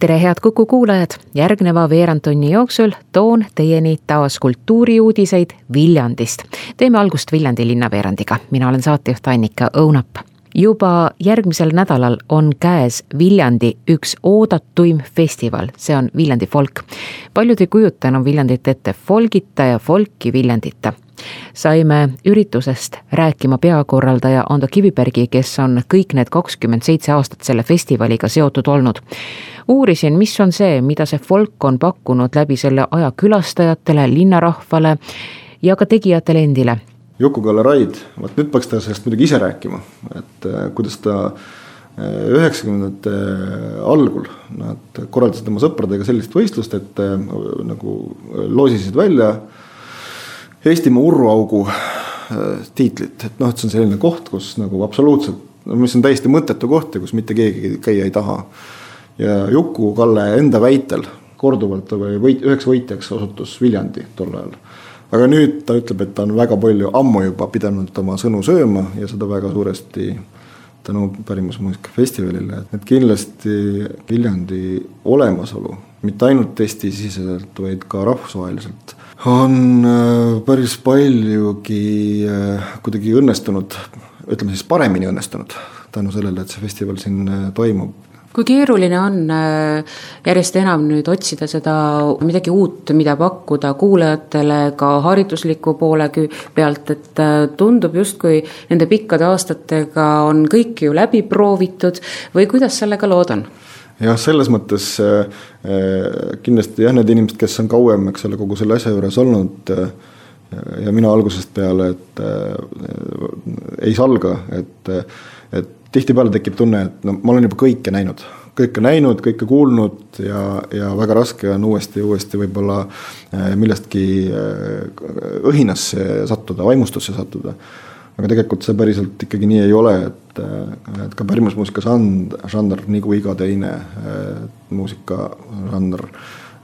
tere, head Kuku kuulajad, järgneva veerandtunni jooksul toon teieni taas kultuuriuudiseid Viljandist. teeme algust Viljandi linnaveerandiga, mina olen saatejuht Annika Õunap. Juba järgmisel nädalal on käes Viljandi üks oodatuim festival, see on Viljandi folk. paljud ei kujuta enam Viljandit ette? Folgita ja folki Viljandita saime üritusest rääkima peakorraldaja Ando Kivibergi, kes on kõik need kakskümmend seitse aastat selle festivaliga seotud olnud. uurisin, mis on see, mida see folk on pakkunud läbi selle aja külastajatele, linnarahvale ja ka tegijatele endile Juku-Kalle Raid, vot nüüd peaks ta sellest muidugi ise rääkima, et äh, kuidas ta äh, üheksakümnendate algul nad korraldasid oma sõpradega sellist võistlust, et äh, nagu loosisid välja Eestimaa urruaugu tiitlit, et noh, et see on selline koht, kus nagu absoluutselt, mis on täiesti mõttetu koht ja kus mitte keegi käia ei taha. ja Juku-Kalle enda väitel korduvalt võit, üheks võitjaks osutus Viljandi tol ajal. Aga nüüd ta ütleb, et ta on väga palju ammu juba pidanud oma sõnu sööma ja seda väga suuresti tänu Pärimusmuusika festivalile, et kindlasti Viljandi olemasolu, mitte ainult Eesti-siseselt, vaid ka rahvusvaheliselt, on äh, päris paljugi äh, kuidagi õnnestunud, ütleme siis paremini õnnestunud tänu sellele, et see festival siin äh, toimub kui keeruline on järjest enam nüüd otsida seda midagi uut, mida pakkuda kuulajatele ka haridusliku poole pealt, et tundub justkui nende pikkade aastatega on kõik ju läbi proovitud või kuidas sellega lood on? Jah, selles mõttes äh, kindlasti jah, need inimesed, kes on kauem, eks ole, kogu selle asja juures olnud ja mina algusest peale, et ei salga, et, et tihtipeale tekib tunne, et no ma olen juba kõike näinud, kõike näinud, kõike kuulnud ja, ja väga raske on uuesti, uuesti võib-olla äh, millestki äh, õhinasse sattuda, vaimustusse sattuda. Aga tegelikult see päriselt ikkagi nii ei ole, et, äh, et ka pärimusmuusika žanr, nagu iga teine muusikažanr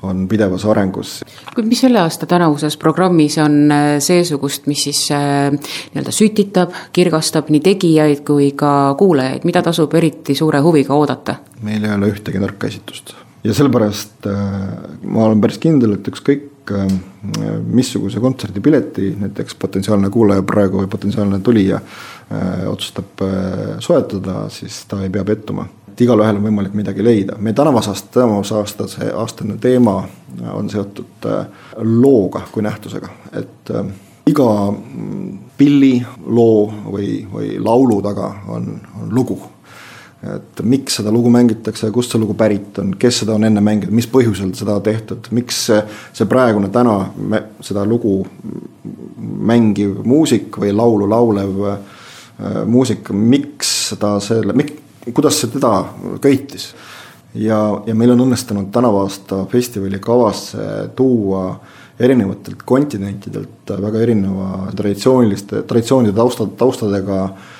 on pidevas arengus. kuid mis selle aasta tänavuses programmis on äh, seesugust, mis siis äh, nii-öelda sütitab, kirgastab nii tegijaid kui ka kuulajaid, mida tasub eriti suure huviga oodata? meil ei ole ühtegi nõrka esitust ja sellepärast äh, ma olen päris kindel, et ükskõik missuguse kontserdipileti näiteks potentsiaalne kuulaja praegu või potentsiaalne tulija otsustab soetada, siis ta ei pea pettuma et igalühel on võimalik midagi leida. meie tänavusest, tänavuse aastase, aastane teema on seotud äh, looga kui nähtusega, et äh, iga mm, pilli, loo või, või laulu taga on, on lugu. Et miks seda lugu mängitakse, kust see lugu pärit on, kes seda on enne mänginud, mis põhjusel seda tehtud, miks see, see praegune täna me, seda lugu mängiv muusik või laulu laulev äh, muusik, miks ta selle, kuidas see teda köitis. ja, ja meil on õnnestunud tänavu aasta festivali kavasse tuua erinevatelt kontinentidelt väga erineva traditsiooniliste, traditsioonide tausta, taustadega äh,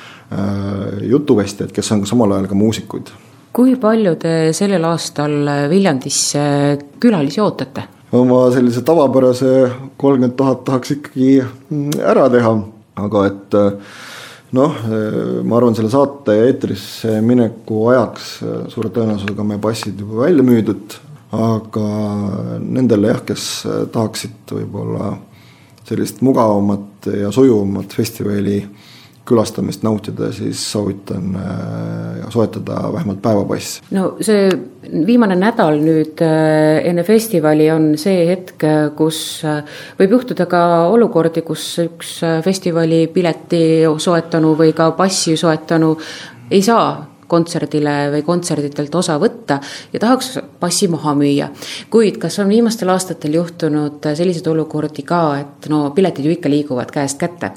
jutuvestjaid, kes on ka samal ajal ka muusikuid. kui palju te sellel aastal Viljandisse külalisi ootate? oma sellise tavapärase kolmkümmend tuhat tahaks ikkagi ära teha, aga et äh, noh, ma arvan, selle saate eetrisse mineku ajaks äh, suure tõenäosusega meie passid juba välja müüdud, aga nendele jah, kes äh, tahaksid võib-olla sellist mugavamat ja sujuvamat festivali külastamist nautida, siis soovitan äh, soetada vähemalt päevapass. no see viimane nädal nüüd äh, enne festivali on see hetk, kus äh, võib juhtuda ka olukordi, kus üks festivali pileti soetanu või ka passi soetanu ei saa kontserdile või kontserditelt osa võtta ja tahaks passi maha müüa. kuid kas on viimastel aastatel juhtunud selliseid olukordi ka, et no piletid ju ikka liiguvad käest kätte.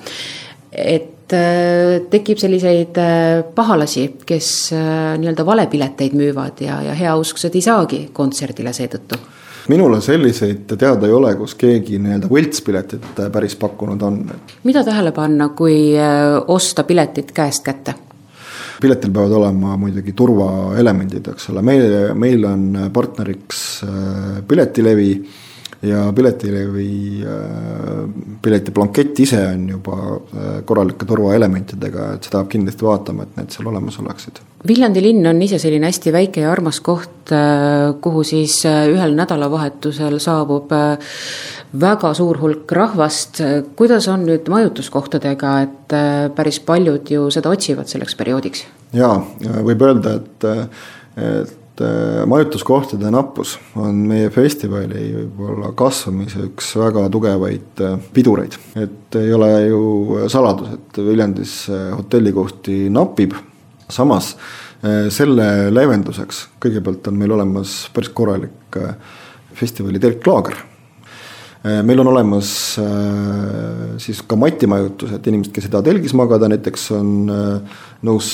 et Äh, tekib selliseid äh, pahalasi, kes äh, nii-öelda valepileteid müüvad ja, ja heausksed ei saagi kontserdile seetõttu. minule selliseid teada ei ole, kus keegi nii-öelda võltspiletit päris pakkunud on. mida tähele panna, kui osta piletid käest kätte? piletil peavad olema muidugi turvaelemendid, eks ole, meil, meil on partneriks Piletilevi ja Piletilevi äh, piletiblankett ise on juba äh, korralike turvaelementidega, et seda peab kindlasti vaatama, et need seal olemas oleksid. Viljandi linn on ise selline hästi väike ja armas koht, äh, kuhu siis ühel nädalavahetusel saabub väga suur hulk rahvast. kuidas on nüüd majutuskohtadega, et päris paljud ju seda otsivad selleks perioodiks? jaa, võib öelda, et, et et äh, majutuskohtade nappus on meie festivali võib-olla kasvamise üks väga tugevaid äh, pidureid. et ei ole ju saladus, et Viljandis äh, hotellikohti napib, samas selle leevenduseks kõigepealt on meil olemas päris korralik festivali telklaager meil on olemas äh, siis ka matimajutus, et inimesed, kes ei taha telgis magada, näiteks on äh, nõus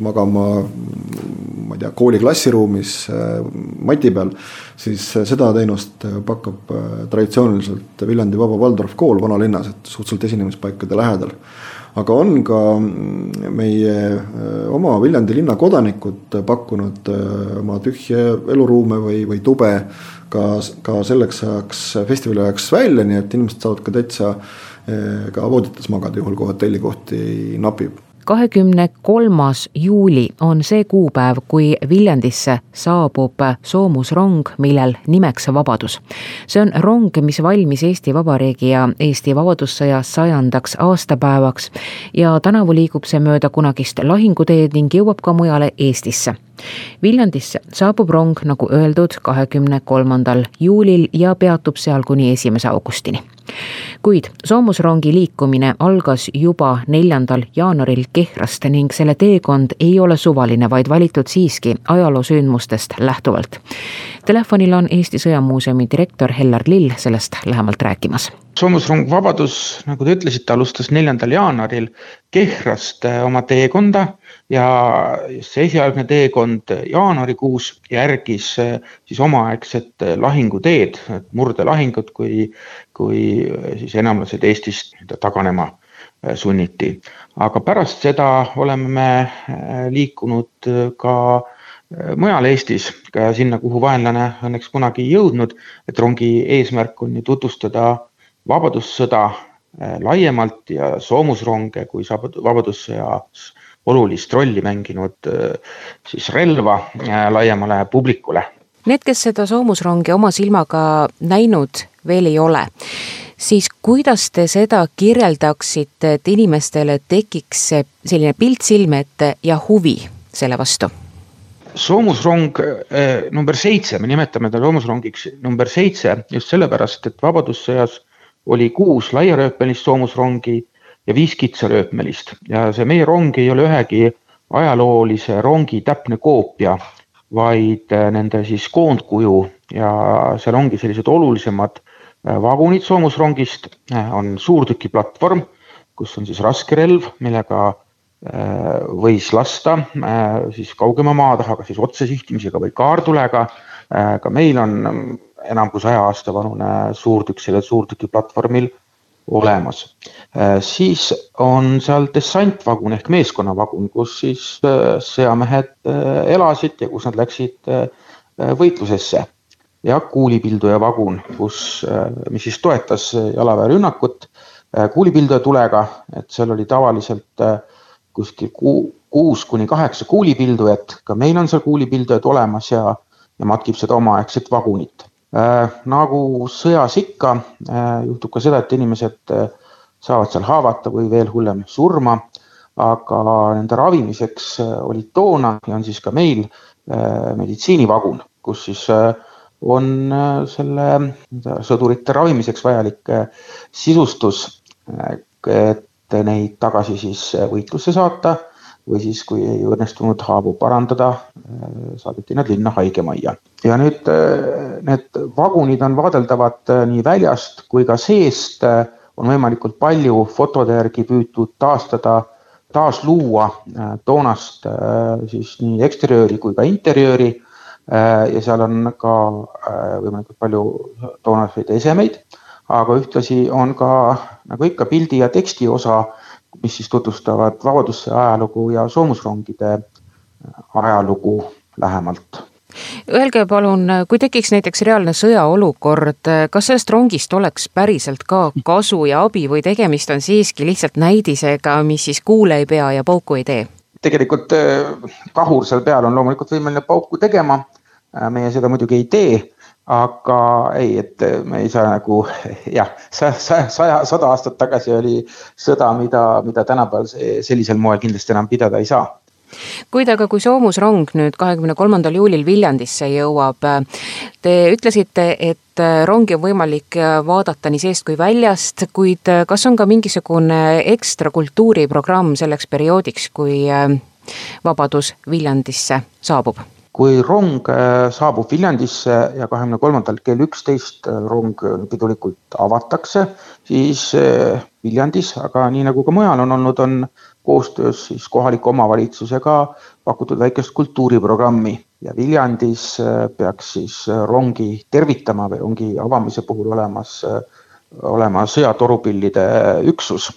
magama ma ei tea, kooli klassiruumis mati peal, siis seda teenust pakub traditsiooniliselt Viljandi Vaba Waldorf kool vanalinnas, et suhteliselt esinemispaikade lähedal aga on ka mm, meie oma Viljandi linna kodanikud pakkunud oma tühje eluruume või, või tube ka, ka selleks ajaks, festivali ajaks välja, nii et inimesed saavad ka täitsa eh, ka voodites magada, juhul kui hotellikohti napib kahekümne kolmas juuli on see kuupäev, kui Viljandisse saabub soomusrong, millel nimeks Vabadus. see on rong, mis valmis Eesti Vabariigi ja Eesti Vabadussõja sajandaks aastapäevaks ja tänavu liigub see mööda kunagist lahinguteed ning jõuab ka mujale Eestisse Viljandisse saabub rong, nagu öeldud, kahekümne kolmandal juulil ja peatub seal kuni esimese augustini. kuid soomusrongi liikumine algas juba neljandal jaanuaril Kehrast ning selle teekond ei ole suvaline, vaid valitud siiski ajaloosündmustest lähtuvalt. Telefonil on Eesti Sõjamuuseumi direktor Hellar Lill sellest lähemalt rääkimas soomusrong Vabadus, nagu te ütlesite, alustas neljandal jaanuaril Kehrast eh, oma teekonda ja see esialgne teekond jaanuarikuus järgis eh, siis omaaegset eh, lahinguteed, murdelahingut, kui, kui siis enamlased Eestist taganema sunniti. aga pärast seda oleme me liikunud ka mujal Eestis, ka sinna, kuhu vaenlane õnneks kunagi ei jõudnud, et rongi eesmärk on ju tutvustada vabadussõda laiemalt ja soomusronge kui vabadussõjas olulist rolli mänginud äh, siis relva äh, laiemale publikule. Need, kes seda soomusrongi oma silmaga näinud veel ei ole, siis kuidas te seda kirjeldaksite, et inimestele tekiks selline pilt silme ette ja huvi selle vastu? soomusrong number seitse, me nimetame ta soomusrongiks number seitse just sellepärast, et Vabadussõjas oli kuus laiarööpmelist soomusrongi ja viis kitsarööpmelist ja see meie rong ei ole ühegi ajaloolise rongi täpne koopia, vaid äh, nende siis koondkuju. Ja seal ongi sellised olulisemad äh, vagunid soomusrongist, äh, on suurtükiplatvorm, kus on siis raskerelv, millega võis lasta siis kaugema maa taha, kas siis otsesihtimisega või kaartulega. ka meil on enam kui saja aasta vanune suurtükk sellel suurtükiplatvormil olemas. Äh, siis on seal dessantvagun ehk meeskonnavagun, kus siis äh, sõjamehed äh, elasid ja kus nad läksid võitlusesse ja kuulipilduja vagun, kus, mis siis toetas jalaväerünnakut kuulipilduja tulega, et seal oli tavaliselt kuskil kuus kuni kaheksa kuulipildujat, ka meil on seal kuulipildujad olemas ja, ja matkib seda omaaegset vagunit nagu sõjas ikka, äh, juhtub ka seda, et inimesed äh, saavad seal haavata või veel hullem surma. aga nende ravimiseks olid toona ja on siis ka meil meditsiinivagun, kus siis on selle sõdurite ravimiseks vajalik sisustus, et neid tagasi siis võitlusse saata või siis, kui ei õnnestunud haavu parandada, äh, saadeti nad linna haigemajja. ja nüüd äh, need vagunid on vaadeldavad äh, nii väljast kui ka seest, on võimalikult palju fotode järgi püütud taastada, taasluua toonast siis nii eksteriööri kui ka interjööri ja seal on ka võimalikult palju toonaseid esemeid, aga ühtlasi on ka nagu ikka pildi ja teksti osa, mis siis tutvustavad Vabadussõja ajalugu ja soomusrongide ajalugu lähemalt Öelge palun, kui tekiks näiteks reaalne sõjaolukord, kas sellest rongist oleks päriselt ka kasu ja abi või tegemist on siiski lihtsalt näidisega, mis siis kuule ei pea ja pauku ei tee? tegelikult äh, kahur seal peal on loomulikult võimeline pauku tegema. Äh, meie seda muidugi ei tee, aga ei, et me ei saa nagu jah, saja, sada aastat tagasi oli sõda, mida, mida tänapäeval sellisel moel kindlasti enam pidada ei saa kuid aga kui soomusrong nüüd kahekümne kolmandal juulil Viljandisse jõuab, te ütlesite, et rongi on võimalik vaadata nii seest kui väljast, kuid kas on ka mingisugune ekstra kultuuriprogramm selleks perioodiks, kui Vabadus Viljandisse saabub? Kui rong saabub Viljandisse ja kahekümne kolmandal kell üksteist rong pidulikult avatakse, siis Viljandis, aga nii nagu ka mujal on olnud, on koostöös siis kohaliku omavalitsusega pakutud väikest kultuuriprogrammi ja Viljandis äh, peaks siis äh, rongi tervitama või rongi avamise puhul olemas, äh, olema sõjatorupillide üksus.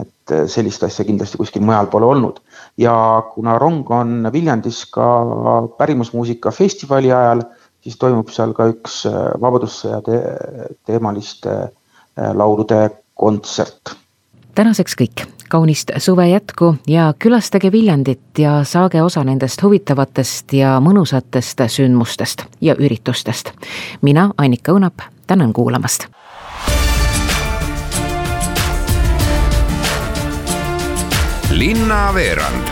Et sellist asja kindlasti kuskil mujal pole olnud ja kuna rong on Viljandis ka pärimusmuusika festivali ajal, siis toimub seal ka üks Vabadussõja te teemaliste laulude kontsert. tänaseks kõik kaunist suve jätku ja külastage Viljandit ja saage osa nendest huvitavatest ja mõnusatest sündmustest ja üritustest. mina, Annika Õunap, tänan kuulamast. Linnaveerand